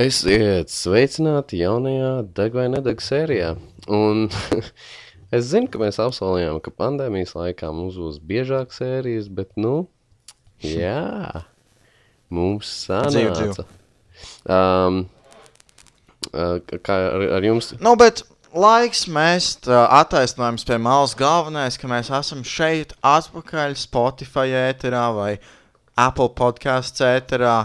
Esiet sveicināti jaunajā Deg vai Nedeg sērijā. Un es zinu, ka mēs apsolījām, ka pandēmijas laikā mums būs biežāk sērijas, bet, nu, jā, mums sanāca. Um, uh, kā ar, ar jums? Nu, bet laiks mest uh, attaisnojums pie malas galvenais, ka mēs esam šeit atpakaļ Spotify ēterā vai Apple podkāstu ēterā.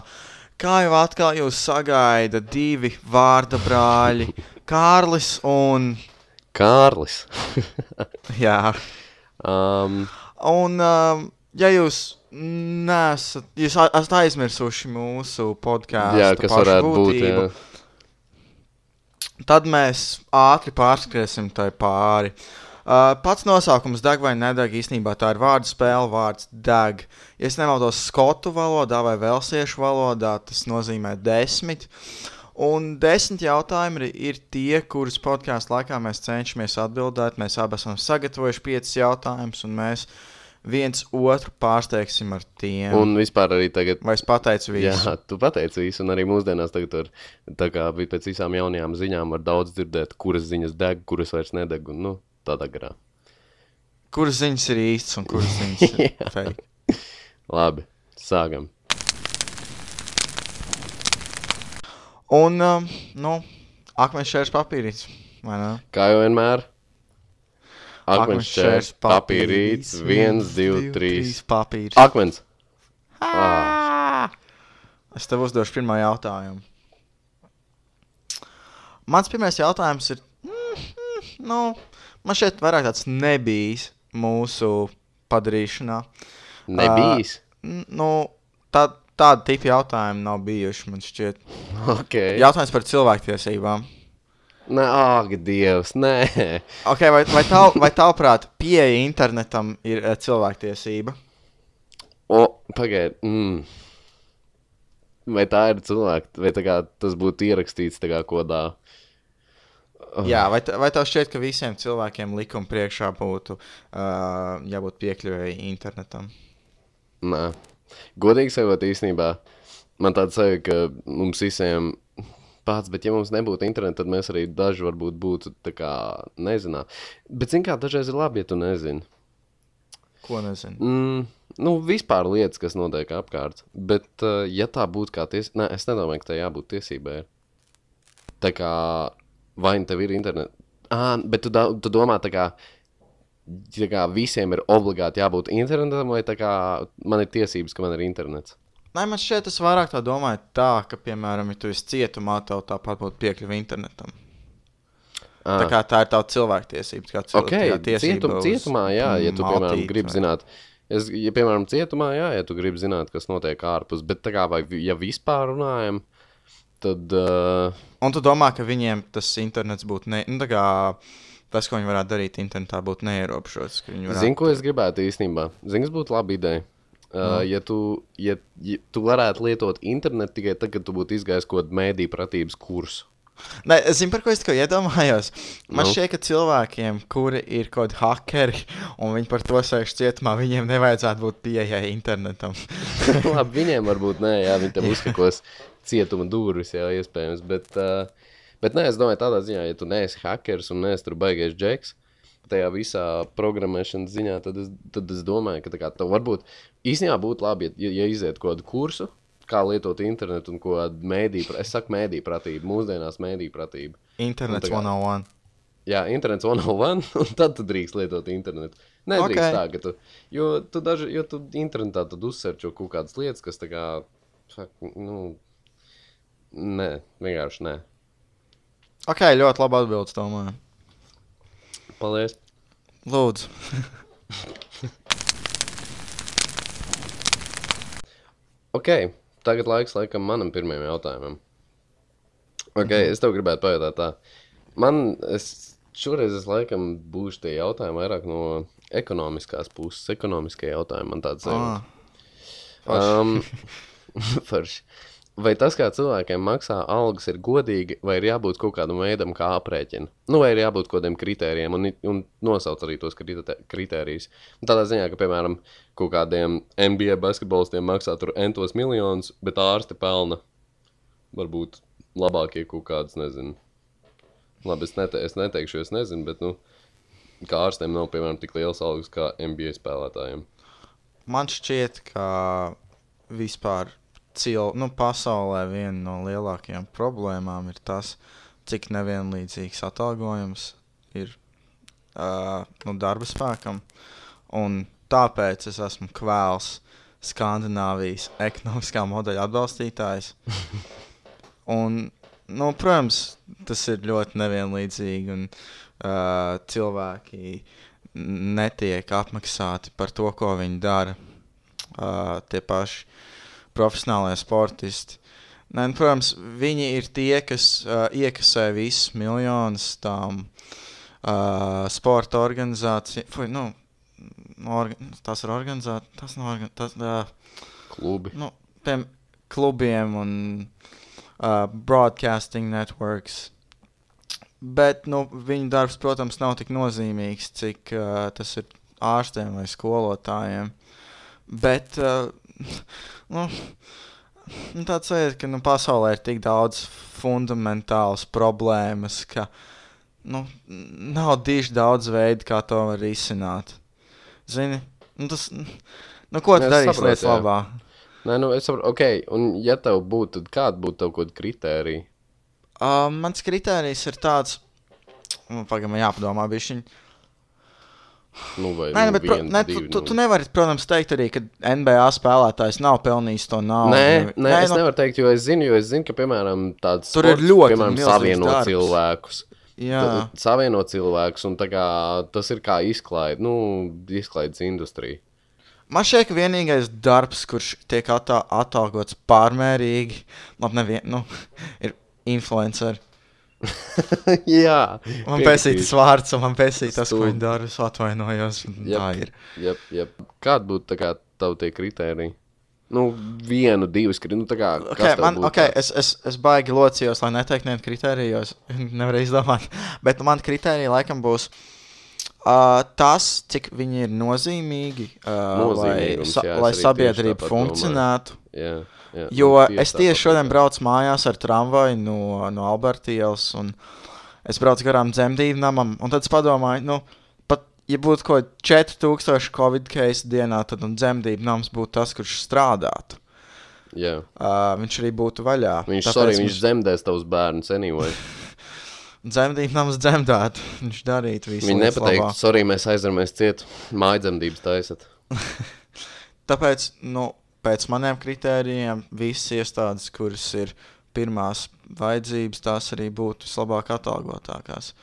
Kā jau atkal jūs sagaida divi vārda brāļi, Kārlis un. Kārlis. Jā, um, un um, ja jūs nesat, jūs esat aizmirsuši mūsu podkāstu, jā, kas varētu būt. Jā. tad mēs ātri pārskriesim tai pāri. Uh, pats nosaukums deg vai nedeg īstenībā tā ir vārdu spēle, vārds deg. Ja es nemaldos skotu valodā vai velsiešu valodā, tas nozīmē desmit. Un desmit jautājumi ir, tie, kurus podkāstu laikā mēs cenšamies atbildēt. Mēs abi esam sagatavojuši piecus jautājumus, un mēs viens otru pārsteigsim ar tiem. Un... Vispār arī tagad Vai es pateicu visu? Jā, tu pateici visu, un arī mūsdienās tagad tur, tā kā bija pēc visām jaunajām ziņām, var daudz dzirdēt, kuras ziņas deg, kuras vairs nedeg, un, nu, tādā garā. Kuras ziņas ir īstas un kuras ziņas ir fake? Labi, sākam. Un, um, nu, akmens šērs papīrīts? Kā jau vienmēr. Akmens čērs, papīrīts, viens, divi, trīs. Papīrs. Akmens. Ā! Es tev uzdošu pirmo jautājumu. Mans pirmais jautājums ir, mm, mm, nu, man šeit vairāk tāds nebijis mūsu padarīšanā. Nebijis. N- Nu, tā, tāda tipa jautājuma nav bijuši, man šķiet. Ok. Jautājums par cilvēktiesībām. Nē, ak, Dievs, nē. Okay, vai, vai, tav, vai tavuprāt, pieeja internetam ir uh, cilvēktiesība? O, pagaid. Mm. Vai tā ir cilvēka, vai tā kā tas būtu ierakstīts tā kā Oh. Jā, vai, vai tev šķiet, ka visiem cilvēkiem likuma priekšā būtu uh, jābūt piekļuvēji internetam? Nē, godīgi sakot, īstenībā man tāds sajūta, ka mums visiem pats, bet ja mums nebūtu interneta, tad mēs arī daži varbūt būtu tā kā nezinā. Bet, zin kā, dažreiz ir labi, ja tu nezini. Ko nezinu? Mm, nu, vispār lietas, kas notiek apkārt. Bet, uh, ja tā būtu kā tiesība, nē, es nedomāju, ka tai jābūt tiesībai. Tā kā vai nu tev ir internets, ah, bet tu, da, tu domā, tā kā, tā kā visiem ir obligāti jābūt internetam, vai tā kā man ir tiesības, ka man ir internets. Nē, man šķiet, es vairāk tā domāju, tā, ka, piemēram, ja tu esi cietumā, tev tāpat būtu piekļuve internetam. Ah. Tā kā tā ir tā cilvēktiesība. Kā cil, Ok, tā kā tiesība cietum, cietumā, jā, ja tu, piemēram, maltīt gribi vai- zināt, es, ja, piemēram, cietumā, jā, ja tu gribi zināt, kas notiek ārpus, bet tā kā, vai, ja vispār runājam, tad, uh, Un tu domā, ka viņiem tas internets būtu ne, nu, kā tas, ko viņi varētu darīt internetā, būtu neierobežots. varētu- zini, ko es gribētu īstenībā? Zini, kas būtu laba ideja? Uh, ja, tu, ja, ja tu varētu lietot internetu tikai tad, kad tu būtu izgājis kaut kādu mēdīju pratības kursu. Nē, es zinu, par ko es tikko iedomājos. Man Nu? šķiet, ka cilvēkiem, kuri ir kaut kādi hackeri un viņi par to sēž cietumā, viņiem nevajadzētu būt pieejai internetam. Labi, viņiem varbūt nē, jā, viņi tam uzkakos cietuma durvis jau iespējams. Bet, uh, bet nē, es domāju, tādā ziņā, ja tu neesi hackers un neesi tur baigais džeks, tajā visā programmēšanas ziņā, tad es, tad es domāju, ka tā kā tev varbūt īstenībā būtu labi, ja, ja iziet kaut kādu kursu, kā lietot internetu un ko mēdīju, es saku mēdīju pratību, mūsdienās mēdīju pratību. Internets Nu, tā kā- 101. Jā, internets 101, un tad tu drīkst lietot internetu. Nedrīkst okay. Ok. tā, ka tu, jo tu, daži, jo tu internetā uzsverčo kaut kādas lietas, kas tā kā, fuck, nu, nē, vienkārši nē. Ok, ļoti labi atbildes, domāju. Paldies. Lūdzu. Ok, tagad laiks laikam manam pirmajam jautājumam. Ok, es tev gribētu pajautāt tā. Man, es šoreiz es laikam būšu tie jautājumi vairāk no ekonomiskās puses, ekonomiskie jautājumi man tāds Ah, Um, forši. Vai tas, kā cilvēkiem maksā algas, ir godīgi, vai ir jābūt kaut kādam veidam, kā aprēķina? Nu, vai ir jābūt kaut kādiem kritērijiem, un, un nosauc arī tos kritērijus. Tādā ziņā, ka, piemēram, kaut kādiem NBA basketbolistiem maksā tur entos miljonus, bet ārsti pelna varbūt labākie kaut kādas, nezinu. Labi, es, nete, es neteikšu, es nezinu, bet, nu, kā ārstiem nav, piemēram, tik liels algas kā NBA spēlētājiem. Man šķiet, ka vispār cil, nu, pasaulē viena no lielākajām problēmām ir tas, cik nevienlīdzīgs atalgojums ir uh, nu, darba spēkam. Un tāpēc es esmu kvēls Skandināvijas ekonomiskā modeļa atbalstītājs. Un, nu, protams, tas ir ļoti nevienlīdzīgi, un uh, cilvēki netiek apmaksāti par to, ko viņi dara. Uh, tie paši profesionālie sportisti. Nē, nu, protams, viņi ir tie, kas uh, iekasē visus miljonus tām uh, sporta organizācijām. Nu, orga, tas ir organizēts, tas nav organizēts. Uh, Klubi. Nu, piem, klubiem un uh, broadcasting networks. Bet nu, viņa darbs, protams, nav tik nozīmīgs, cik uh, tas ir ārstiem vai skolotājiem. Bet uh, nu, nu, tāds ir, ka nu, pasaulē ir tik daudz fundamentālas problēmas, ka nu, nav diši daudz veidu, kā to var risināt. Zini, nu, tas, nu, ko tu Es darīsi lietas jā. labā? Nē, nu, es saprotu, ok, un ja tev būtu, tad kāda būtu tev kaut kāda kritērija? Uh, mans kriterijs ir tāds, nu, pagaidām, jāpadomā, bišķiņ. Nu, vai Nē, nu, bet, pro, viens, ne, divi, tu, tu, nu. tu nevari, protams, teikt arī, ka NBA spēlētājs nav pelnījis to naudu. Nē, nē, nē es nu, nevaru teikt, jo es zinu, jo es zinu, ka, piemēram, tāds Tur ir ļoti piemēram, savieno darbs. cilvēkus. Jā, T- Savieno cilvēkus, un tā kā, tas ir kā izklaide, nu, izklaides industrija. man šķiet, ka vienīgais darbs, kurš tiek atā, atalgots pārmērīgi, labi, nevien, nu, ir influencer. Jā, Man pēcīt tas vārds, un man pēcīt tas, ko viņi dara. Es atvainojos. Jep. Tā ir. Jep, jep. Kāda būtu tā kā tavu tie kriteriji? Nu, vienu, divas kriterijas. Nu, tā kā, Okay, man, okay, tāds? es, es, es baigi locījos, lai neteiktu vienu kritēriju, jo es nevaru izdomāt. Bet man kritērija laikam būs uh, tas, cik viņi ir nozīmīgi, uh, lai, sa, lai sabiedrība tāpat domāju. funkcionētu. Jā, jā. Jo nu, es tieši šodien braucu mājās ar tramvaju no, no Alberta ielas, un es braucu garām dzemdību namam, un tad es padomāju, nu, pat ja būtu kaut kādi 4000 covid case dienā, tad un dzemdību nams būtu tas, kurš strādātu. Jā. Uh, viņš arī būtu vaļā. Viņš, Tāpēc sorry, viņš zemdēs tavus bērnus anyway. Dzemdību nams dzemdētu. Viņš darītu visu. Lietas nepateiks, sorry, mēs aizveramies ciet, mājdzemdības taisat. Tāpēc, nu, pēc maniem kritērijiem, visas iestādes, kuras ir pirmās vajadzības, tās arī būtu vislabāk atalgotākās.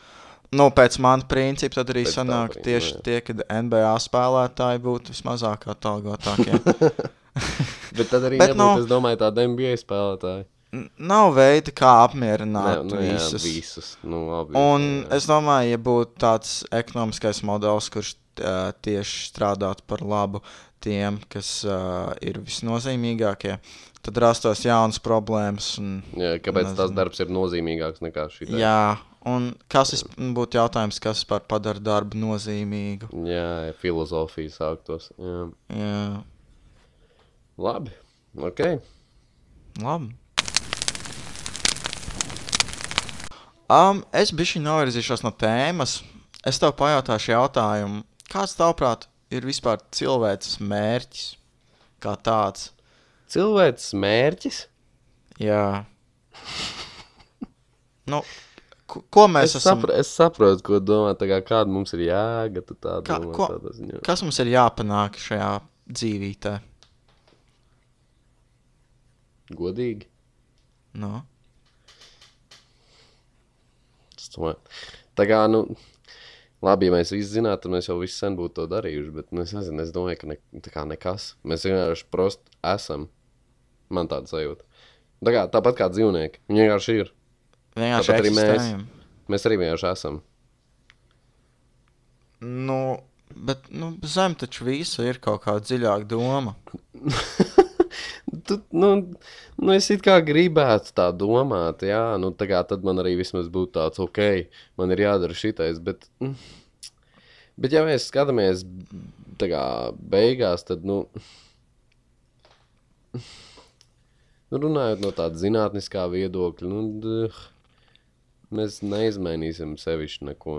Nu, pēc manas principa tad arī Pēc tā sanāk principa, tieši jā. tie, kad NBA spēlētāji būtu vismazāk atalgotākie. Bet tad arī Bet, nebūtu, nu- es domāju, tāda NBA spēlētāja. Nav veida, kā apmierināt nu, jā, visus. visus. Nu, labi, Un jā. es domāju, ja būtu tāds ekonomiskais modelis, kurš tieši strādātu par labu tiem, kas uh, ir visnozīmīgākie, tad rastos jaunas problēmas. Un, Jā, kāpēc tas Nezinu. darbs ir nozīmīgāks nekā šī? jā, un kas vis- būtu jautājums, kas par padara darbu nozīmīgu? jā, filozofija sāktos. Jā. Jā, Labi, ok. labi. Um, es biju novirzīšos no tēmas. Es tev pajautāšu jautājumu, kāds tavuprāt ir vispār cilvēks mērķis kā tāds? Cilvēks mērķis. Jā. Nu, ko, mēs Es, esam? sapra, es saprotu, ko domā. Kā, kāda mums ir jēga, tad tā Kā- domā. ko- tādā. Kas mums ir jāpanāk šajā dzīvītē? Godīgi. Nu? Es domāju, Tā kā, nu, labi, ja mēs visi zinātu, tad mēs jau visi sen būtu to darījuši. Bet nu, es nezinu, es domāju, ka ne, tā kā nekas. Mēs vienkārši prost esam. Man tāda sajūta. Tā kā, tāpat kā dzīvnieki. Viņi vienkārši ir. Vienkārši Tāpat arī mēs. Mēs arī vienkārši esam. Nu, bet nu, zem taču visu ir kaut kāda dziļāka doma. Tu, nu, nu, es kā gribētu tā domāt, jā, nu, tā kā tad man arī vismaz būtu tāds, ok, man ir jādara šitais, bet, mm, bet ja mēs skatāmies, tā kā beigās, tad, nu, Nu, runājot no tāda zinātniskā viedokļa, nu, mēs neizmainīsim sevišķi neko.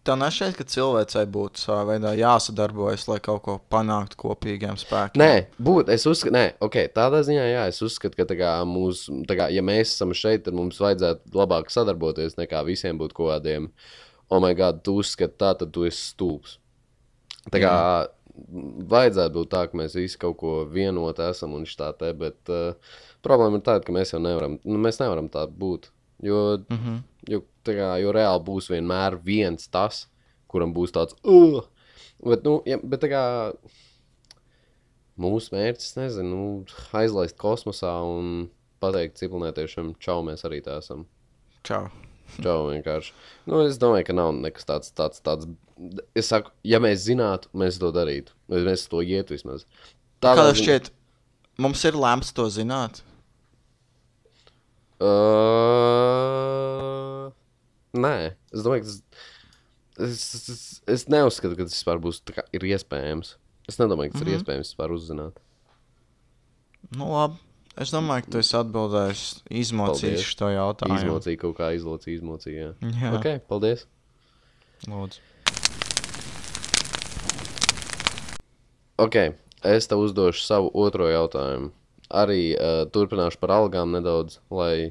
Tev nešķiet, ka cilvēcei būtu savā veidā jāsadarbojas, lai kaut ko panāktu kopīgiem spēkiem. Nē, būt, es uzskatu, nē, ok, tādā ziņā, jā, es uzskatu, ka kā mūs, kā, ja mēs esam šeit, tad mums vajadzētu labāk sadarboties, nekā visiem būt kaut kādiem, oh, my God, tu uzskati tā, tad tu esi stulbs. Tā kā vajadzētu būt tā, ka mēs visi kaut ko vienot esam un tā te, bet uh, problēma ir tāda, ka mēs jau nevaram, nu, mēs nevaram tā būt. Jo, mm -hmm. jo, kā, jo reāli būs vienmēr viens tas, kuram būs tāds, uh, bet, nu, ja, bet tā kā mūsu mērķis, nezinu, nu, aizlaist kosmosā un pateikt civilizētiešiem, čau, mēs arī tā esam. Čau. Čau, vienkārši. Nu, es domāju, ka nav nekas tāds, tāds, tāds. Es saku, ja mēs zinātu, mēs to darītu. Mēs to ietu vismaz. Kā Tādā tev šķiet, mums ir lemts to zināt? Uh, nē, es domāju, ka tas. Es, es, es neuzskatu, ka tas vispār būs kā iespējams. Es nedomāju, ka tas mm -hmm. ir iespējams vispār uzzināt. Nu, labi. Es domāju, ka tu esi atbildējis, Paldies. šo jautājumu. Izmocīja kaut kā, izlocīja, izmocīja. Jā. Jā. Ok, paldies. Lūdzu. Ok, es tev uzdošu savu otro jautājumu. Arī uh, turpināšu par algām nedaudz, lai,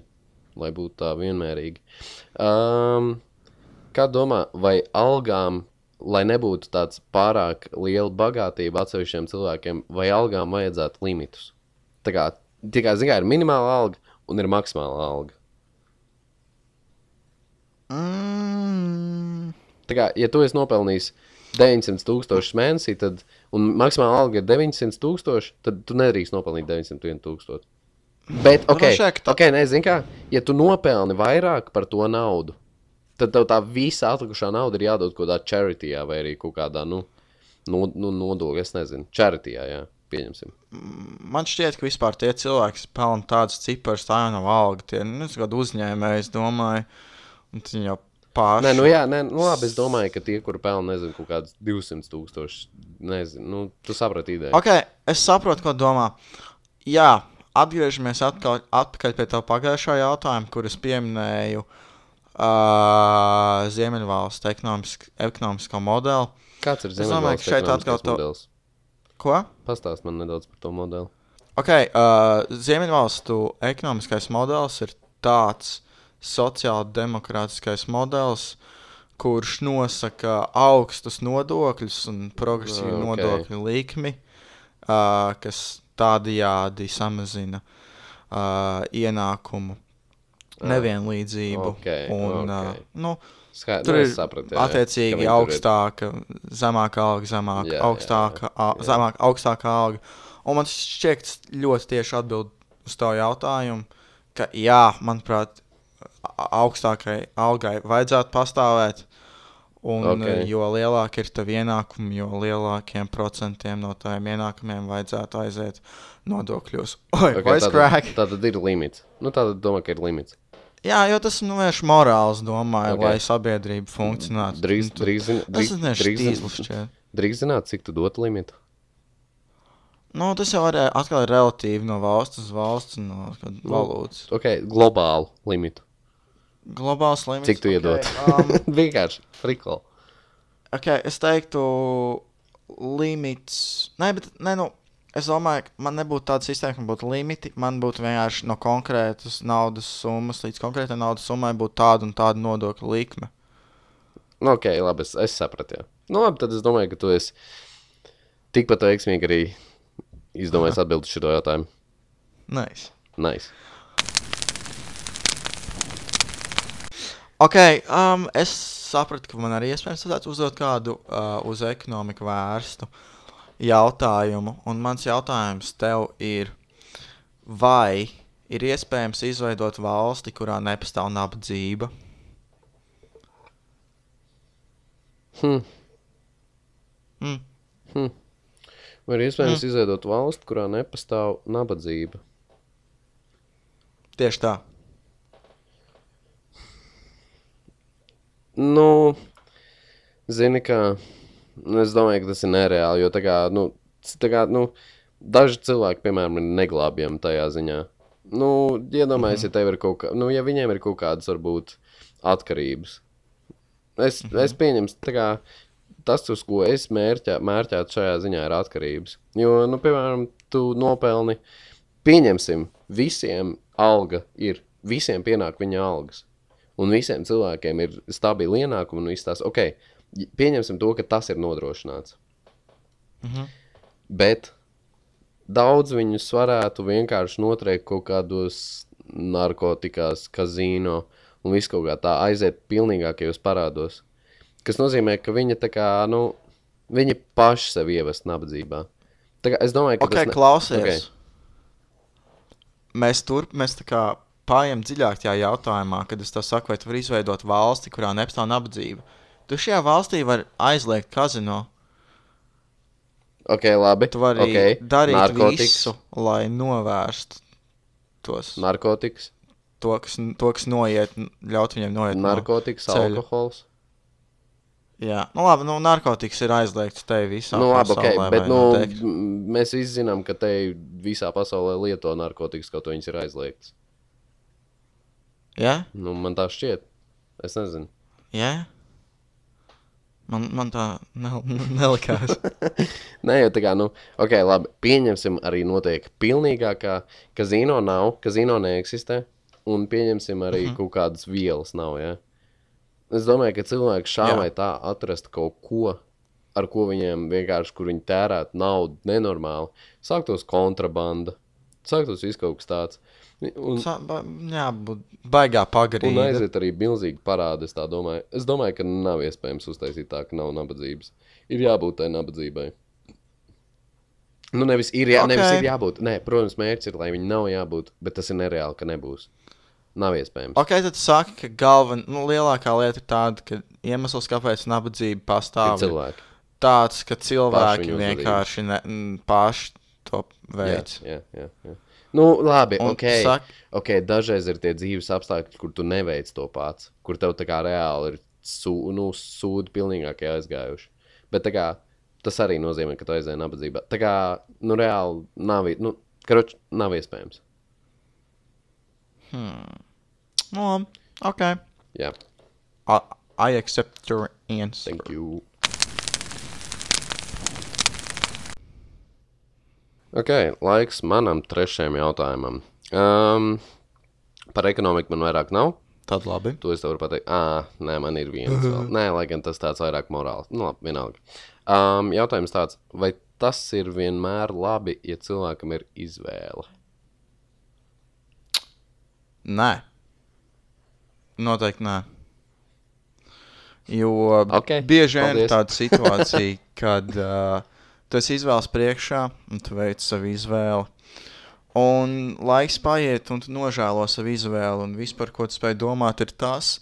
lai būtu tā vienmērīgi. Um, kā domā, vai algām, lai nebūtu tāds pārāk liela bagātība atsevišķiem cilvēkiem, vai algām vajadzētu limitus? Tā kā tikai zināmā ir minimāla alga un ir maksimāla alga. Mm, Tā kā, ja tu esi nopelnījis 900 tūkstošus mēnesī, tad, un maksimāla alga ir 900 tūkstoši, tad tu nedrīkst nopelnīt 901 tūkstoši. Bet, ok, vien, ka tā- okay nezinu, kā, ja tu nopelni vairāk par to naudu, tad tev tā visa atlikušā nauda ir jādod kaut kādā charityjā vai arī kaut kādā, nu, no, nu nodokļa, es nezinu, charityjā, jā, pieņemsim. man šķiet, ka vispār tie cilvēki, kas pelna tādas ciparas, tā jau nav alga. Tie nu, es kādu uzņēmēju, es domāju, un viņi jau paši. Nē, nu jā, nē, nu labi, es domāju, ka tie, kuri pelna, nezinu, kaut kādus 200 tūkstošus, nezinu, nu, tu saprati ideju. Ok, es saprotu, ko domā. Jā, atgriežamies atkal, atpakaļ pie tā pagājušā jautājuma, kur es pieminēju uh, Ziemeļvalstu ekonomisk, ekonomisko modeli. Kāds ir Es domāju, ka šeit atkal to- modelis? Ko? Pastāst man nedaudz par to modeli. Ok, uh, Ziemeļvalstu ekonomiskais modelis ir tāds sociāldemokrātiskais modelis, kurš nosaka augstus nodokļus un progresīvu Ah, ok. nodokļu likmi, uh, kas tādajādi samazina uh, ienākumu nevienlīdzību. ok, un, ok. Uh, nu, Ska, Tur ir sapratu, jā, jā, attiecīgi viņi tur ir- augstāka, zemāka alga, zemāka, Jā, jā, augstāka, jā, a- zemāka, augstāka alga. Un man šķiet, ļoti tieši atbild uz tavu jautājumu, ka jā, manuprāt, augstākai algai vajadzētu pastāvēt. Un, Ok. okay. Jo lielāka ir tā ienākuma, jo lielākiem procentiem no tādiem ienākumiem vajadzētu aiziet nodokļos. Oi, Ok, okay, tātad-! Tātad ir limits. Nu, tātad domā, ka ir limits. Jā, jo tas nu, vienkārši morāls, domāju, Ok. okay. lai sabiedrība funkcionētu. Drīz, Nu, tu- drīz, zin- Tas drīz, ir drīz, tīzlis drīz zināt, cik tu dot limitu. Nu, tas jau ir atkal ir relatīvi no valsts uz valsts no kāda valūtas. Ok, globālu limitu. Globāls līmenis. Cik tu iedod? Um, Vienkārši frikol. okay, es teiktu, limits. Nē, bet nē, nu, es domāju, ka man nebūtu tāda sistēma, ka man būtu limiti. Man būtu vienkārši no konkrētas naudas summas līdz konkrētai naudas summai būtu tāda un tāda nodokļa likme. Nu, ok, labi, es, es sapratu. Jā. Nu, labi, tad es domāju, ka tu esi tikpat veiksmīgi arī izdomājis atbildēt šo jautājumu. Nice. Nice. Ok, um, es sapratu, ka man arī iespējams vajadzētu uzdot kādu uh, uz ekonomiku vērstu jautājumu. Un mans jautājums tev ir, vai ir iespējams izveidot valsti, kurā nepastāv nabadzība? Hmm. Hmm. Hmm. Vai ir iespējams mm. izveidot valsti, kurā nepastāv nabadzība? Tieši tā. Nu, zini, kā. nu, Es domāju, ka tas ir nereāli. Jo tā kā, nu, tā kā, nu, daži cilvēki, piemēram, ir neglābjami tajā ziņā. Nu, iedomājieties, ja tev ir kaut kā, nu, ja viņiem ir kaut kādas, varbūt, atkarības. Es, mm -hmm. es pieņemu, kā tas, uz ko es mērķētu šajā ziņā, ir atkarības. Jo, nu, piemēram, tu nopelni, pieņemsim, visiem alga ir, visiem pienāk viņa algas. Un visiem cilvēkiem ir stabili ienākumi, un viss tās, ok, pieņemsim to, ka tas ir nodrošināts. Mm -hmm. Bet daudz viņus varētu vienkārši notriekt kaut kādos narkotikās, kazino un viss kaut kā tā aiziet pilnīgākajos parādos. Kas nozīmē, ka viņi tā kā, nu, viņi paši sevi ievest nabadzībā. Tā kā es domāju, ka Ok, tas ne- klausies. Ok. Okay. Mēs tur mēs tā kā pājam dziļāk tajā jautājumā, kad es tev saku, vai tu vari izveidot valsti, kurā nepastāv nabadzība. Tu šajā valstī vari aizliegt kazino. Ok, labi. Tu vari okay. darīt Narkotikas. visu, lai novērstu tos, Narkotikas, to, kas, to, kas noiet, ļaut viņiem noiet. no- narkotikas ceļa. alkohols. Jā, nu labi, nu narkotikas ir aizliegts te visā Nu, labi, pasaulē, bet vai nu, mēs visi zinām, ka te visā pasaulē lieto narkotikas, kaut ko viņas ir aizliegtas. Jā, Nu, man tā šķiet. Es nezinu. jā. Man, man tā ne, nelikās. Nē, jau tā kā, nu, ok, labi. Pieņemsim arī notiek pilnīgākā, kazino nav, kazino neeksistē. Un pieņemsim arī uh -huh. kaut kādas vielas nav, ja? Es domāju, ka cilvēki šā Jā. vai tā atrast kaut ko, ar ko viņiem vienkārši, kur viņi tērētu naudu nenormāli. Sāktos kontrabanda, sāktos viss kaut kas tāds. Un, Sa, ba, jā, baigā Un pagarīga. aiziet arī milzīgi parādi. Es, tā domāju. es domāju, ka nav iespējams uztaisīt tā, ka nav nabadzības. Ir jābūt tai nabadzībai. Nu, nevis ir, jā, okay. nevis ir jābūt. Nē, protams, mērķis ir, lai viņi nav jābūt, bet tas ir nereāli, ka nebūs. Nav iespējams. Ok, tad saka, ka galvenā, nu, lielākā lieta ir tāda, ka iemesls, kāpēc nabadzība pastāv, ir cilvēki. tāds, ka cilvēki viņu vienkārši ne, m, paši to Jā, veids. jā, jā, jā. Nu, labi, Un ok. sak- ok. Dažreiz ir tie dzīves apstākļi, kur tu neveic to pats, kur tev tā kā reāli ir sū, nu, sūdi pilnīgākie aizgājuši. Bet kā, tas arī nozīmē, ka tu aizēji nabadzībā. Tā kā, nu, reāli nav, nu, karoč, nav iespējams. Nu, labi, ok. Jā, I, I accept your answer. thank you. Ok, laiks manam trešajam jautājumam. Um, par ekonomiku man vairāk nav. Tad labi. To es tev varu pateikt. Ah, nē, man ir viens. Vēl. Nē, lai gan tas tāds vairāk morāls. Nu, labi, vienalga. Um, jautājums tāds, vai tas ir vienmēr labi, ja cilvēkam ir izvēle? Nē. Noteikti nē. Jo Ok, bieži vien ir tāda situācija, kad uh, tu esi izvēles priekšā un tu veic savu izvēli. Un laiks paiet, un tu nožēlo savu izvēli. Un viss, par ko tu spēj domāt, ir tas,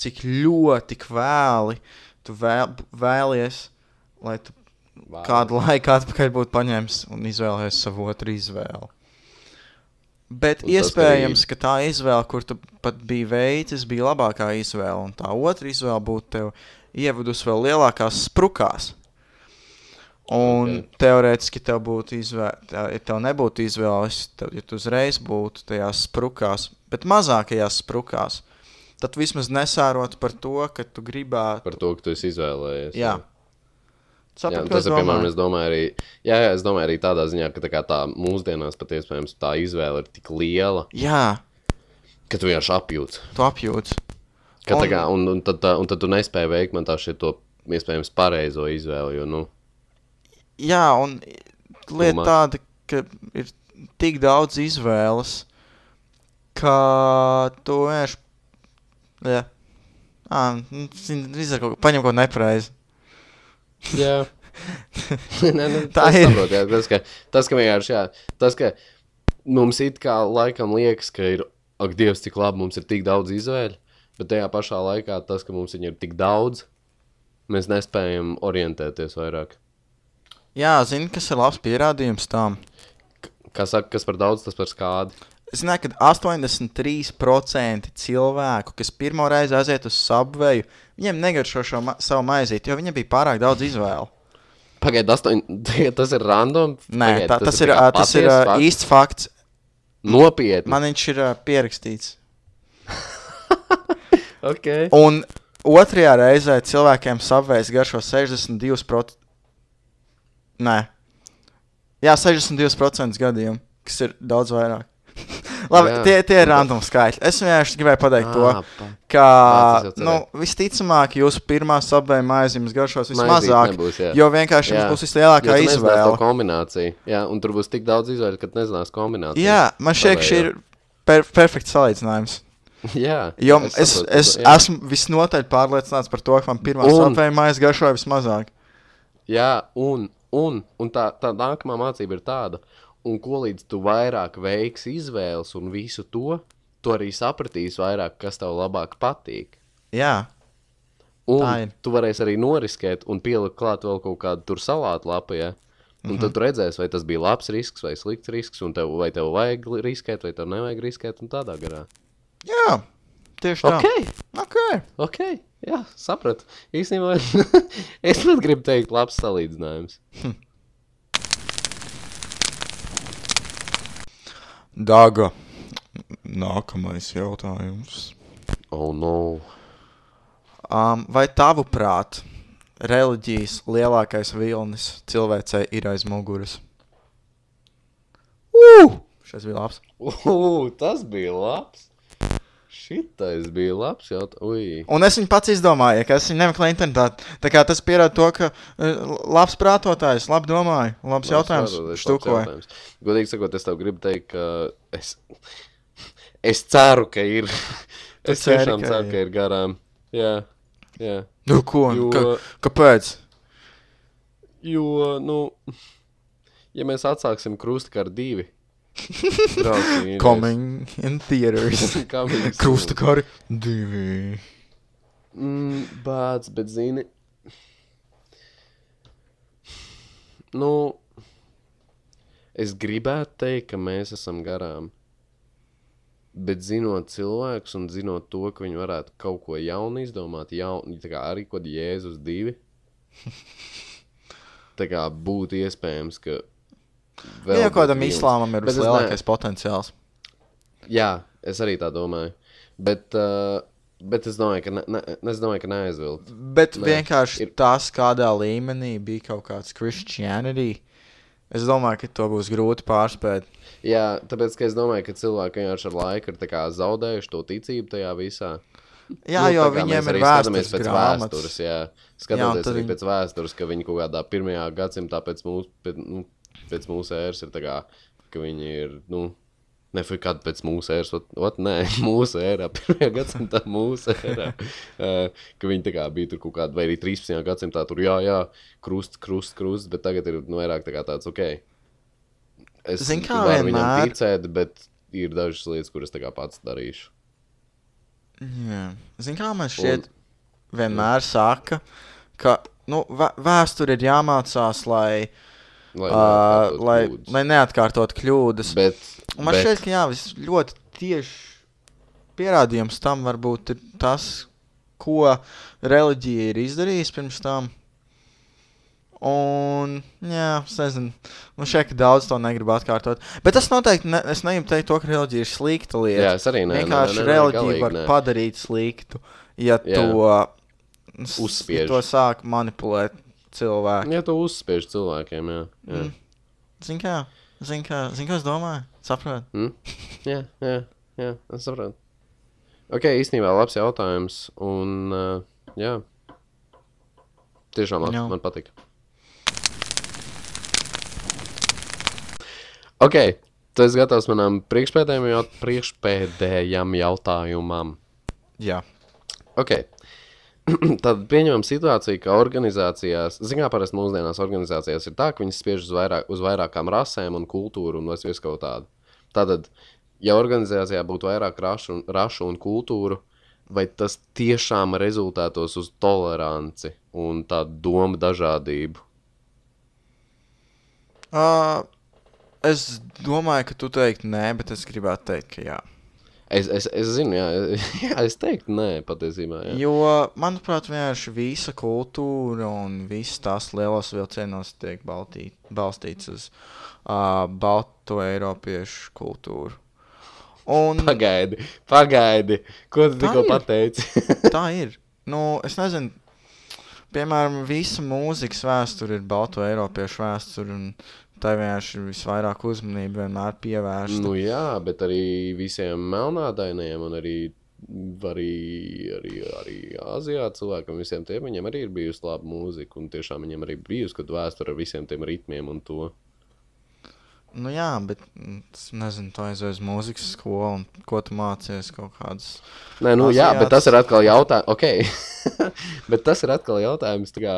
cik ļoti vēli tu vēl, vēlies, lai tu Vāli. kādu laiku atpakaļ būtu paņēmis un izvēlējies savu otru izvēli. Bet Un iespējams, ka tā izvēle, kur tu pat biji veicis, bija labākā izvēle. Un tā otra izvēle būtu tev ievadusi vēl lielākās sprukās. Un Ok. teorētiski tev būtu izvēle, ja tev nebūtu izvēles, tad, ja tu uzreiz būtu tajās sprukās, bet mazākajās sprukās, tad vismaz nesārot par to, ka tu gribētu. Par to, ka tu esi izvēlējies. Jā. Jā, un ko tas ir piemēram, es domāju, arī, jā, jā, es domāju arī tādā ziņā, ka tā, tā mūsdienās pat iespējams tā izvēle ir tik liela, Jā, ka tu vienkārši apjūti. tu apjūti. Ka, un, Un- kā, un, un, tad, un tad tu nespēji veikt man tā šito iespējams pareizo izvēli. Jo, nu, Jā, un lieta much. tāda, ka ir tik daudz izvēles, ka tu vienkārši. Jā, ah, izdarīt kaut ko, paņem kaut ko nepareizi. jā. nē, nē, Tā ir. Saprot, jā, tas, ka, tas, ka vienkārši, jā, tas, ka mums it kā laikam liekas, ka ir, ak, Dievs, cik labi mums ir tik daudz izvēļu, bet tajā pašā laikā tas, ka mums viņu ir tik daudz, mēs nespējam orientēties vairāk. Jā, zini, kas ir labs pierādījums tam. Kā saka, kas par daudz, tas par skādi. Es zinu, ka 83% cilvēku, kas pirmo reizi aiziet uz subveju, viņiem negaršo šo ma savu maizīti, jo viņiem bija pārāk daudz izvēlu. Pagaidiet, astoņi. Tas ir random. Nē, Pagaid, tā, tas, ir, tas ir patiess ā, fakts? īsts fakts. Nopietni. Man viņš ir pierakstīts. Okay. Un otrajā reizē cilvēkiem savvēs garšo 62%. Nē, jā, 62% gadījumu, kas ir daudz vairāk. Labi, Jā. tie, tie ir random skaitļi. Es vienkārši gribēju pateikt to, Ā, ka, Jā, nu, visticamāk, jūsu pirmā sabēja maizīmes garšos Maizīt vismazāk, nebūs, jā. jo vienkārši jums Jā. būs vislielākā izvēle. kombināciju. Jā, un tur būs tik daudz izvēļu, ka nezinās kombināciju. Jā, man šķiet, šī ir per perfekts salīdzinājums. jā Jo es, es, saprotu, es jā. esmu visnotaļ pārliecināts par to, ka man pirmā Un- sabēja maize garšoja vismazāk. Jā, un, un, un tā, tā nākamā mācība ir tāda, un ko līdz tu vairāk veiksi izvēles un visu to, tu arī sapratīsi vairāk, kas tev labāk patīk. Jā, Un tu varēsi arī noriskēt un pielikt klāt vēl kaut kādu tur salātu lapu. Ja? Un Mhm. tad tu redzēsi, vai tas bija labs risks vai slikts risks, un tev, vai tev vajag riskēt, vai tev nevajag riskēt, un tādā garā. jā tieši tā. Ok, okay. ok, jā, sapratu. Īstenībā es pat gribu teikt, labs salīdzinājums. Daga. Nākamais jautājums. Oh, no. Um, vai tavuprāt, reliģijas lielākais vilnis cilvēcei ir aiz muguras? Uh! Šis bija labs. Uh, tas bija labs. Šitais bija labs jautājums. Un es viņu pats izdomāju, ka es viņu nemeklēju internetā. Tā kā tas pierāda to, ka uh, labs prātotājs, labi domāju, labs jautājums. Štukoja. Godīgi sakot, es tev gribu teikt, ka es, es ceru, ka ir. Es ceri, tiešām ka ceru, ir. ka ir garām. Jā, jā. Nu, ko? Jo- Ka, kāpēc? Jo, nu, ja mēs atsāksim krustu ar divi, draugi, Coming in theaters. Krusta kari divi. Mm, bāc, bet zini, nu, es gribētu teikt, ka mēs esam garām. Bet zinot cilvēkus un zinot to, ka viņi varētu kaut ko jaunu izdomāt, jaunu, tā kā arī kaut Jēzus divi, tā kā būtu iespējams, ka vēl Jā, būtu kādam islāmam ir vislielākais potenciāls. Jā, es arī tā domāju. Bet, uh, bet es domāju, ka, ne, ne, es domāju, ka neaizvilkt. Bet Nē, vienkārši ir- tas, kādā līmenī bija kaut kāds Christianity, es domāju, ka to būs grūti pārspēt. Jā, tāpēc ka es domāju, ka cilvēki vienkārši ar laiku ir zaudējuši to ticību tajā visā. Jā, Nu, jo viņiem ir vēstures pēc grāmatas. vēstures. Jā, Jā, skatoties tad arī viņi- pēc vēstures, ka viņi kaut kādā pirmajā gadsimtā pēc mūsu, pēc, nu, pēc mūsu ēras ir tā kā, ka viņi ir, nu, Nefui kāda pēc mūsu ēras, ot, ot nē, mūsu ērā, pirmajā gadsimtā mūsu ērā. Uh, ka viņi tā kā bija tur kaut kāda, vai arī 13. gadsimtā tur, jā, jā, krusts, krusts, krusts, bet tagad ir nu, vairāk tā kā tāds, ok. Es Zini, kā varu viņam vienmēr- ticēt, bet ir dažas lietas, kuras tā kā pats darīšu. Jā. Zini, kā man šķiet, vienmēr saka, ka nu, vē- vēsture ir jāmācās, lai, Lai, uh, lai, kļūdas. lai neatkārtot kļūdas. Bet, man bet, šķiet, ka jā, ļoti tieši pierādījums tam varbūt ir tas, ko reliģija ir izdarījusi pirms tam. Un, jā, es nezinu, man šķiet, ka daudz to negribu atkārtot. Bet tas noteikti, ne, es negribu teikt to, ka reliģija ir slikta lieta. jā, es arī nemanāšu. Vienkārši reliģija var nē. padarīt sliktu, ja Jā. to, Uzspiež. ja to sāk manipulēt cilvēki. Ja tu uzspiež cilvēkiem, jā. jā. Mm. Zini, kā, zin, kā, zin, kā es domāju? Saprotu. Mm? Jā, jā, jā, es saprotu. Ok, īstenībā labs jautājums. Un, uh, jā, tiešām labi. Jā. Man patīk. Ok, tu esi gatavs manam priekšpēdējam, jaut priekšpēdējam jautājumam. Jā. Ok. Tad pieņemam situāciju, ka organizācijās, zinām, parasti mūsdienās organizācijās ir tā, ka viņas spiež uz, vairāk, uz vairākām rasēm un kultūru un visu kaut tādu. Tātad, ja organizācijā būtu vairāk rašu un, rašu un kultūru, vai tas tiešām rezultētos uz toleranci un tādu domu dažādību? Uh, es domāju, ka tu teiksi nē, bet es gribētu teikt, ka jā. Es, es, es zinu, jā, jā, es teiktu, nē, patiesībā. Jā. Jo, manuprāt, vienkārši visa kultūra un viss tās lielos vilcienos tiek baltī, balstīts uz uh, balto eiropiešu kultūru. Un Pagaidi, pagaidi. Ko tu tikko pateici? tā ir. Nu, es nezinu, piemēram, visa mūzikas vēsture ir balto eiropiešu vēsture. un Tā vienkārši ir visvairāk uzmanība vienmēr pievērsta. nu, jā, bet arī visiem melnādainiem un arī, arī, arī, arī Āzijā cilvēkam, visiem tiem viņiem arī ir bijusi laba mūzika. Un tiešām viņiem arī bijusi kāda vēsture ar visiem tiem ritmiem un to. Nu, jā, bet mm, es nezinu, aizjūji uz mūzikas skolu un ko tu mācījies kaut kādas. Nē, nu, jā, bet tas ir atkal jautājums. Okay. bet tas ir atkal jautājums. tā Kā,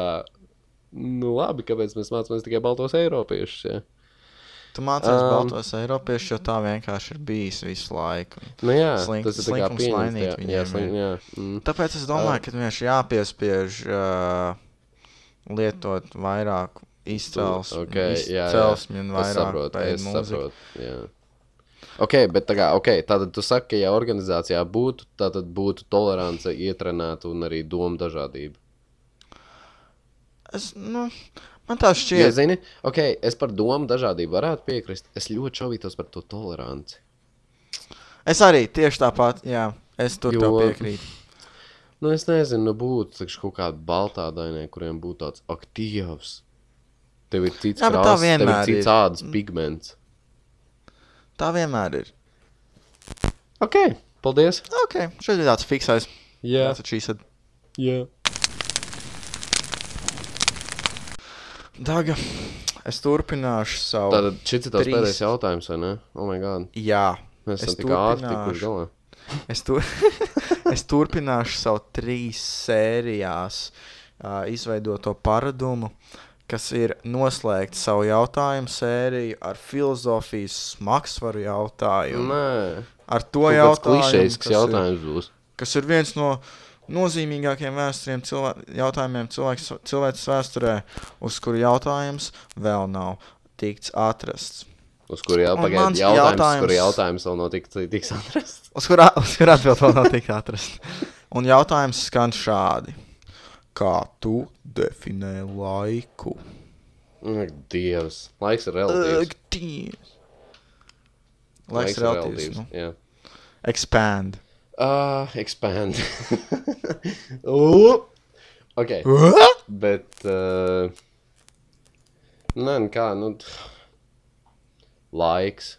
nu, labi, kāpēc mēs mācāmies tikai baltos eiropiešus? Ja? Tu mācījies Um, um, baltos eiropiešus, jo tā vienkārši ir bijis visu laiku. Nu, jā, Slink- tas ir slinkums pieņemts. mainīt Jā, jā, viņiem slink, ir. jā. Mm. Tāpēc es domāju, ka vienkārši jāpiespiež uh, lietot vairāk izcelsmi, Ok, jā, jā. izcelsmi un Es vairāk saprotu, veidu es mūziku. saprotu. Jā. Ok, bet tā kā, okay, tātad tu saki, ka, ja organizācijā būtu, tad būtu tolerance, ietrenēta un arī doma dažādība. Es, nu, man tā Ja, šķiet, zini, ok, es par domu dažādību varētu piekrist. Es ļoti šaubītos par to toleranci. es arī tieši tāpat, jā, es tur Jo- piekrītu. Nu, es nezinu, nu būtu taču kaut kāda baltā dainē, kuriem būtu tāds aktīvs. Tev ir cits krāsas, tev ir cits ir. ādas pigments. Tā vienmēr ir. Ok, paldies. Ok, šeit ir tāds fiksais. Jā, That's what she said. jā. Daga, es turpināšu savu. Tātad šis ir tavs Trīs. pēdējais jautājums, vai ne? Oh, my God. Jā, Mēs Es esam tik ātri tikuši galā. es, tur... es turpināšu savu trīs sērijās uh, izveidoto paradumu, kas ir noslēgt savu jautājumu sēriju ar filozofijas smagsvaru jautājumu. Nē, Ar to kāds jautājumu, klišejisks kas ir- jautājums būs. kas ir viens no nozīmīgākajiem vēsturiem cilvē jautājumiem cilvēks, cilvēces vēsturē, uz kuru jautājums vēl nav tikts atrasts. Uz kuru jau mans jautājums, jautājums, kuru jautājums vēl nav tik, tiks atrasts. Uz kurā uz kur atbild vēl nav tikts atrasts. Un jautājums skan šādi. Kā tu definē laiku? Ak, Dievs, laiks ir relatīvs. Dievs. Laiks ir relatīvs. Nu. Jā. Expand. Uh, expand. Up. ok, bet. Uh, nē, nu kā, nu. Laiks.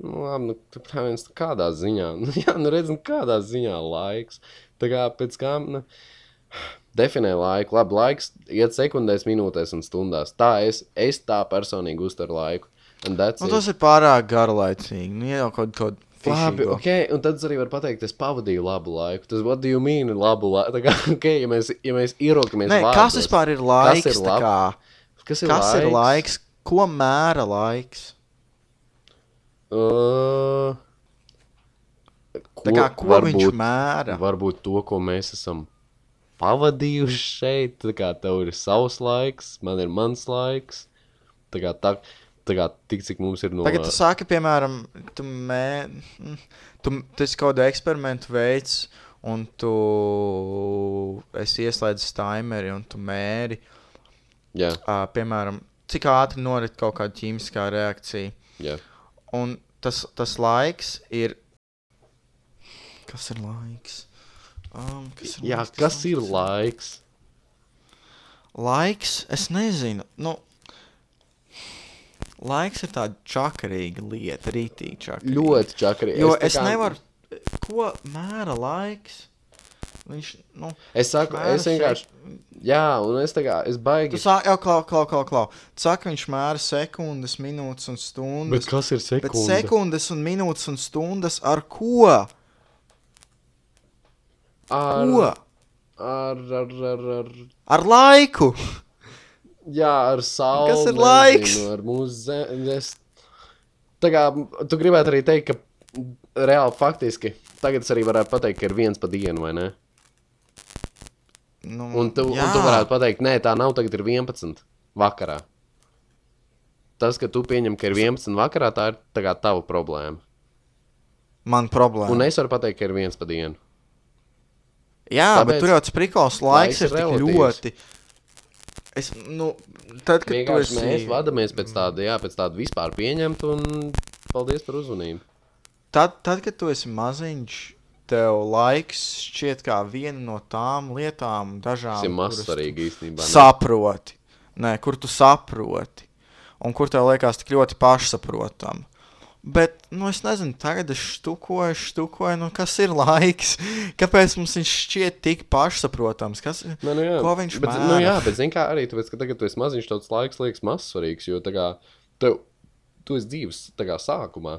Nu, labi, nu, tu, protams, kādā ziņā. Nu, jā, nu, redz, nu, kādā ziņā laiks. Tā kā pēc kā. Nu, definē laiku. Labi, laiks iet sekundēs, minūtēs un stundās. Tā es, es tā personīgi uztveru laiku. And that's Nu, tas ir pārāk garlaicīgi. Nu, jau kaut ko Labi, ok, un tad arī varu pateikt, es pavadīju labu laiku. Tas, what do you mean, labu laiku? Kā, ok, ja mēs, ja mēs ierokamies Nē, vārdos, kas vispār ir laiks? ir tā lab- kā? kas ir Kas laiks? ir laiks? Ko mēra laiks? Uh, Tā kā, ko viņš mēra? Varbūt to, ko mēs esam pavadījuši šeit. Tā kā tev ir savs laiks, man ir mans laiks. Tā kā, tā kā tik cik mums ir no. Tagad tu saki, piemēram, tu, mē, mm, tu, tu esi kaut kādu eksperimentu veids, un tu esi ieslēdzis timeri, un tu mēri, Jā, uh, piemēram, cik ātri norit kaut kāda ķīmiskā reakcija. jā. Un tas, tas laiks ir. Kas ir laiks? Um, kas ir jā laiks? kas ir laiks? Laiks, es nezinu. Nu, laiks ir tāda čakarīga lieta, rītīgi čakarīga. Ļoti čakari. Jo es, es kā- nevaru. Ko mēra laiks? Viņš, nu, Es saku, es vienkārši. Jā, un es tā kā, es baigi. Tu sāki jau klau, klau, klau, klau. Tu saki, viņš mēra sekundes, minūtes un Bet stundas. kas ir Bet sekunde? sekundes un minūtes un stundas ar ko? Ar, Ko? ar, ar, ar, ar, Ar laiku. Jā, ar sauli. Kas ir laiks? nezinu, Ar mūziku. Tā kā tu gribētu arī teikt, ka reāli faktiski tagad es arī varētu pateikt, ka ir viens pa dienu, vai ne? Nu, Un tu, jā. un tu varētu pateikt, nē, tā nav, tagad ir 11 vakarā. Tas, ka tu pieņem, ka ir 11 vakarā, tā ir tā kā tava problēma. man problēma. Un es varu pateikt, ka ir viens pa dienu. Jā, Tāpēc bet tur jau tas prikals laiks laiks ir ir tik ļoti. Es, nu, tad, kad Vienkārši esi... mēs vadāmies pēc tāda, jā, pēc tāda vispār pieņemta, un paldies par uzmanību. Tad, tad, kad tu esi maziņš, tev laiks šķiet kā viena no tām lietām, dažām, īstenībā. ne? saproti. Nē, kur tu saproti. Un kur tev liekas tik ļoti pašsaprotam. Bet, nu, es nezinu, tagad es štukoju, štukoju, nu, kas ir laiks? Kāpēc mums viņš šķiet tik pašsaprotams? Kas, Nu, nu, jā. Ko viņš bet, mēra? nu, jā, bet zini, kā arī tāpēc, ka tagad tu esi maziņš, tāds laiks liekas mazsvarīgs, jo tā kā tev, tu esi dzīves tā kā sākumā.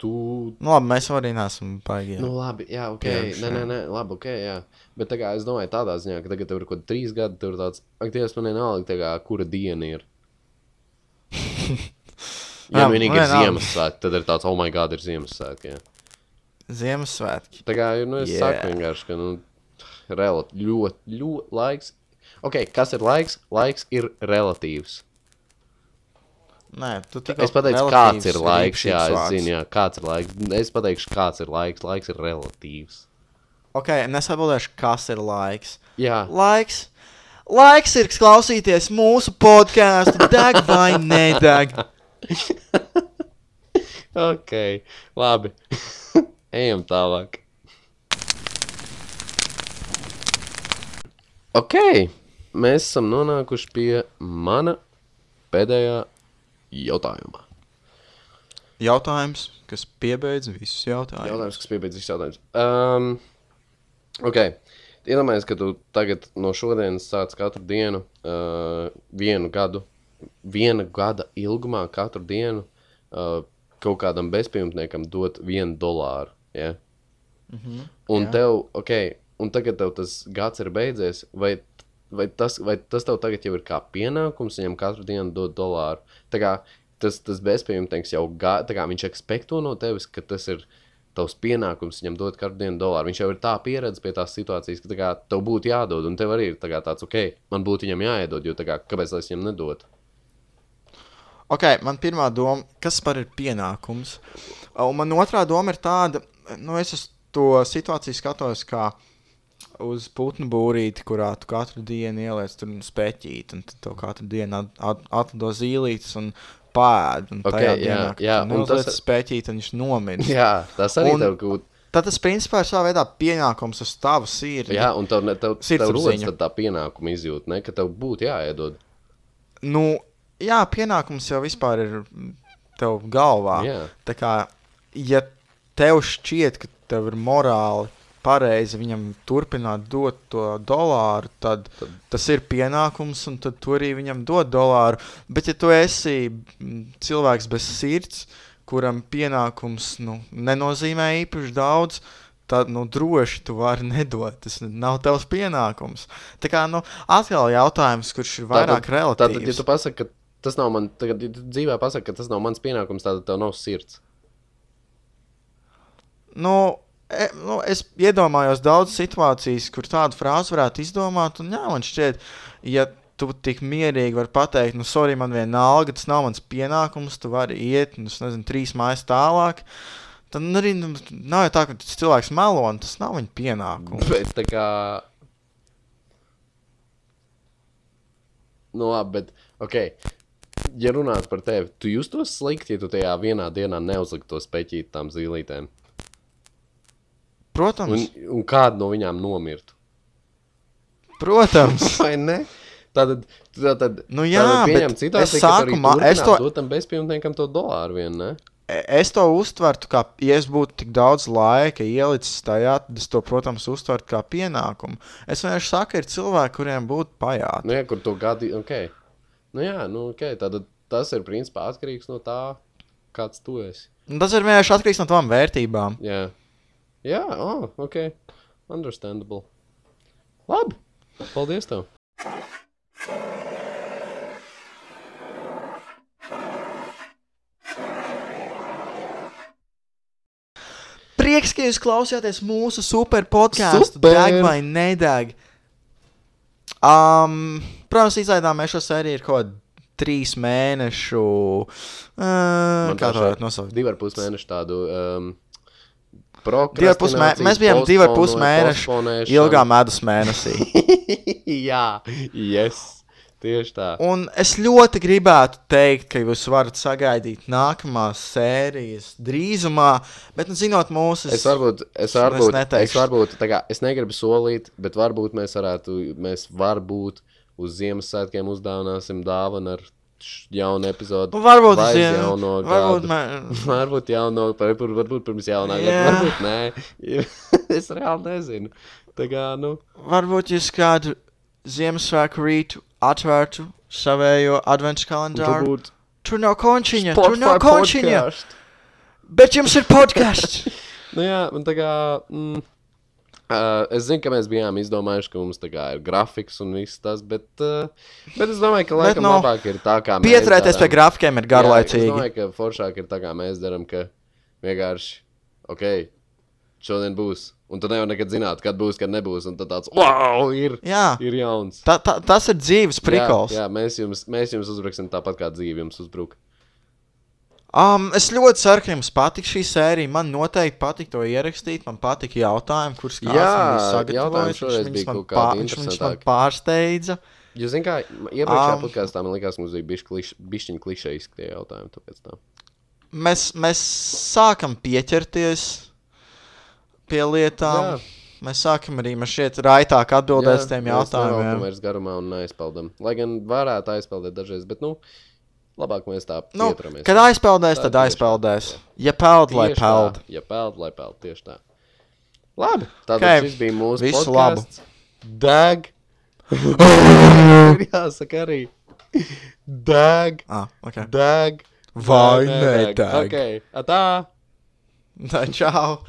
Tu, Nu, labi, mēs arī neesam baigi. nu, labi, jā, ok, Pieauguši, nē, nē, nē, labi, ok, jā. Bet kā es domāju tādā ziņā, ka tagad tev ir kaut kādi trīs gadi, tur tāds, ak, Dievs, man vienalga, kā, kura diena ir. Jā, Jā, vienīgi man ir. Ziemassvētki, tad ir tāds, oh, my God, ir Ziemassvētki. Jā. Ziemassvētki. Tā kā, nu, es yeah. saku vienkārši, ka, nu, relatīvi, ļoti, ļoti laiks. Ok, kas ir laiks? Laiks ir relatīvs. Nē, tu tikai Es pateikšu, kāds ir laiks. Jā, es zinu, jā, kāds ir laiks. Es pateikšu, kāds ir laiks. Laiks ir relatīvs. Ok, nesapildīšu, kas ir laiks. Jā, Laiks. Laiks ir klausīties mūsu podkāstu, deg vai nedeg. ok, labi. Ejam tālāk. Ok, mēs esam nonākuši pie mana pēdējā jautājuma. Jautājums, kas piebeidz visus jautājumus. Jautājums, kas piebeidz visus jautājumus. Um, ok. Iedomājieties, ka tu tagad no šodienas sāc katru dienu, uh, vienu gadu, viena gada ilgumā, katru dienu uh, kaut kādam bezpajumtniekam dot vienu dolāru. Ja? Mm -hmm. Un Jā. tev, ok, un tagad tev tas gads ir beidzies, vai, vai, tas, vai tas tev tagad jau ir kā pienākums viņam katru dienu dot dolāru? Tā kā tas, tas bezpajumtnieks jau gā, kā viņš ekspekto no tevis, ka tas ir tavs pienākums viņam dot katru dienu dolāru. Viņš jau ir tā pieredzējis pie tās situācijas, ka tā kā, tev būtu jādod, un tev arī ir tā tāds, ok, man būtu viņam jāiedod, jo kā, kāpēc lai es viņam nedotu? Ok, man pirmā doma, kas par ir pienākums. Un man otrā doma ir tāda, nu, es uz to situāciju skatos kā uz putnu būrīti, kurā tu katru dienu ieliec tur spēķīt, un tev katru dienu at- at- atlido zīlītes un pēd. Un Ok, tajā jā, dienā, jā, tu un tas ir- spēķīt, un viņš nomirst. Jā, tas arī Un- tev kaut Tad tas principā ir savā veidā pienākums uz tavu sirdi. Jā, un tev, ne, tev, tev rodas tā pienākuma izjūta, ne, ka tev būtu jāiedod. Nu, jā, pienākums jau vispār ir mm, tev galvā. Jā. Tā kā, ja tev šķiet, ka tev ir morāli pareizi viņam turpināt dot to dolāru, tad, Tad- tas ir pienākums, un tad tu arī viņam dod dolāru. Bet, ja tu esi mm, cilvēks bez sirds, kuram pienākums nu, nenozīmē īpaši daudz, tad nu, droši tu vari nedot. Tas nav tavs pienākums. Tā kā nu, atkal jautājums, kurš ir vairāk Tātad, relatīvs. ja tu pasaki, ka tas nav mans, tagad, dzīvē pasaki, ka tas nav mans pienākums, tad tev nav sirds. Nu, e, nu, es iedomājos daudz situācijas, kur tādu frāzi varētu izdomāt. Un, jā, man šķiet, ja tu tik mierīgi vari pateikt, nu, sorry, man vienalga, tas nav mans pienākums, tu vari iet, nu, nezinu, trīs mājas tālāk. Tad nu, arī nu, nav jau tā, ka tas cilvēks melo, un tas nav viņa pienākums. Bet kā. Nu, labi, bet, ok. Ja runāt par tevi, tu justos slikti, ja tu tajā vienā dienā neuzliktu to speķīt tām zīlītēm. Protams, Un, un kāda no viņām nomirtu? protams. Vai ne? Tātad, tātad, Nu jā, tātad pieņem es sākumā- es to- dotam bezpajumtniekam to dolāru vien, ne? E- Es to uztvertu, kā, ja es būtu tik daudz laika ielicis tajā, tad es to, protams, uztvertu kā pienākumu. Es vienkārši saku, ir cilvēki, kuriem būtu pajāta. Nu, jā, kur to gadi, ok. Nu, jā, nu, ok. Tad tas ir principā atkarīgs no tā, kāds tu esi. Un Tas ir vienkārši atkarīgs no tām vērtībām. Jā, jā oh, ok. Understandable. Labi. Paldies tev. Prieks, ka jūs klausāties mūsu super podkāstu, deg vai nedeg. Um, protams, izlaidām mēs šo sēriju ir kaut kādi trīs mēnešu. Uh, kā to varētu nosaukt? Divi ar pus mēnešu tādu. Um, mēnešu. Mēs bijām divi ar pus mēnešu ilgā medus mēnesī. Jā, yes. Tieši tā. Un es ļoti gribētu teikt, ka jūs varat sagaidīt nākamās sērijas drīzumā, bet, nu, zinot mūsu, es, es varbūt, es varbūt, es, varbūt kā, es negribu solīt, bet varbūt mēs varētu, mēs varbūt uz Ziemassvētkiem uzdāvināsim dāvanu ar jaunu epizodi. Nu, varbūt Vai zin, jauno varbūt, gadu. mē... varbūt jauno, varbūt, varbūt pirms jaunā gada, varbūt nē. es reāli nezinu. Tā kā, nu. varbūt jūs kādu Ziemassvētku rītu atvērtu savējo adventu kalendāru. Varbūt Tur nav končiņa, tur Spotify nav končiņa, podcast. bet jums ir podkāsts. Nu jā, man tā kā. Mm, Uh, es zinu, ka mēs bijām izdomājuši, ka mums tā kā ir grafiks un viss tas, bet, uh, bet es domāju, ka Bet, laikam nu, labāk ir tā, kā mēs Pieturēties pie grafikiem ir Jā, Es garlaicīgi. domāju, ka foršāk ir tā, kā mēs darām, ka vienkārši, ok, šodien būs. Un tu nevari nekad zināt, kad būs, kad nebūs. Un tad tāds, wow, ir, Jā, ir jauns. ta, ta, tas ir dzīves prikols. Jā, jā mēs, jums, mēs jums uzbruksim tāpat kā dzīve jums uzbruk. Um, es ļoti ceru, ka jums patīk šī sērija. Man noteikti patīk to ierakstīt. Man patīk jautājumi, kurus sagatavojis. Viņš bija man kaut kādi pā- viņš- man pārsteidza. Jūs zināt, kā iepriekšējā Am. podkāstā man likās, ka mums bija bišķi kliš, bišķiņi klišejiski tie jautājumi. Tāpēc tā. Mēs, mēs sākam pieķerties pie lietām. Jā. Mēs sākam arī šķiet raitāk atbildēt uz tiem mēs jautājumiem. vairs garumā un neaizpildām. Lai gan varētu aizpildīt dažreiz, bet nu, labāk mēs tā Nu, pieturamies. kad aizpeldēs, tad aizpeldēs. Ja peld, lai peld. Ja peld, lai peld. Tieši tā. Labi. Ok, okay. šis bija mūsu visu podcasts. Deg. Ir jāsaka arī. Deg. Ah, okay. Deg. Vai nedeg. Ok. Atā. Tā, čau!